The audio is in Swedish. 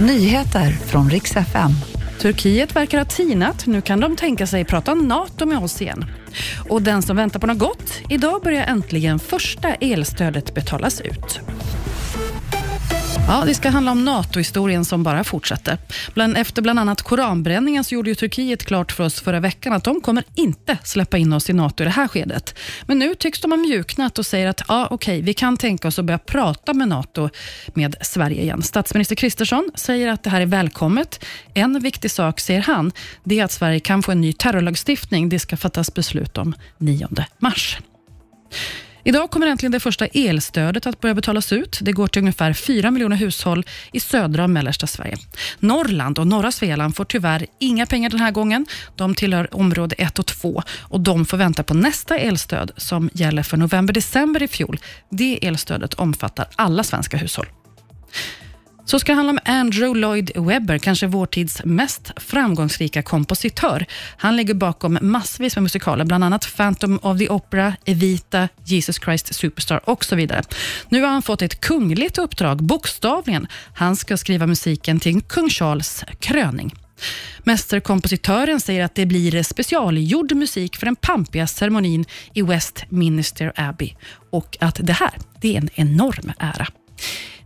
Nyheter från riks FM. Turkiet verkar ha tinat. Nu kan de tänka sig prata NATO med oss igen. Och den som väntar på något gott, idag börjar äntligen första elstödet betalas ut. Ja, det ska handla om NATO-historien som bara fortsätter. Bland, efter bland annat koranbränningen så gjorde ju Turkiet klart för oss förra veckan att de kommer inte släppa in oss i NATO i det här skedet. Men nu tycks de ha mjuknat och säger att ja, okej, vi kan tänka oss att börja prata med NATO med Sverige igen. Statsminister Kristersson säger att det här är välkommet. En viktig sak, säger han, det är att Sverige kan få en ny terrorlagstiftning. Det ska fattas beslut om 9 mars. Idag kommer äntligen det första elstödet att börja betalas ut. Det går till ungefär 4 miljoner hushåll i södra och mellersta Sverige. Norrland och norra Svealand får tyvärr inga pengar den här gången. De tillhör område 1 och 2 och de får vänta på nästa elstöd som gäller för november-december i fjol. Det elstödet omfattar alla svenska hushåll. Så ska det handla om Andrew Lloyd Webber, kanske vår tids mest framgångsrika kompositör. Han ligger bakom massvis med musikaler, bland annat Phantom of the Opera, Evita, Jesus Christ Superstar och så vidare. Nu har han fått ett kungligt uppdrag, bokstavligen. Han ska skriva musiken till kung Charles kröning. Mästerkompositören säger att det blir specialgjord musik för den pampiga ceremonin i Westminster Abbey och att det här det är en enorm ära.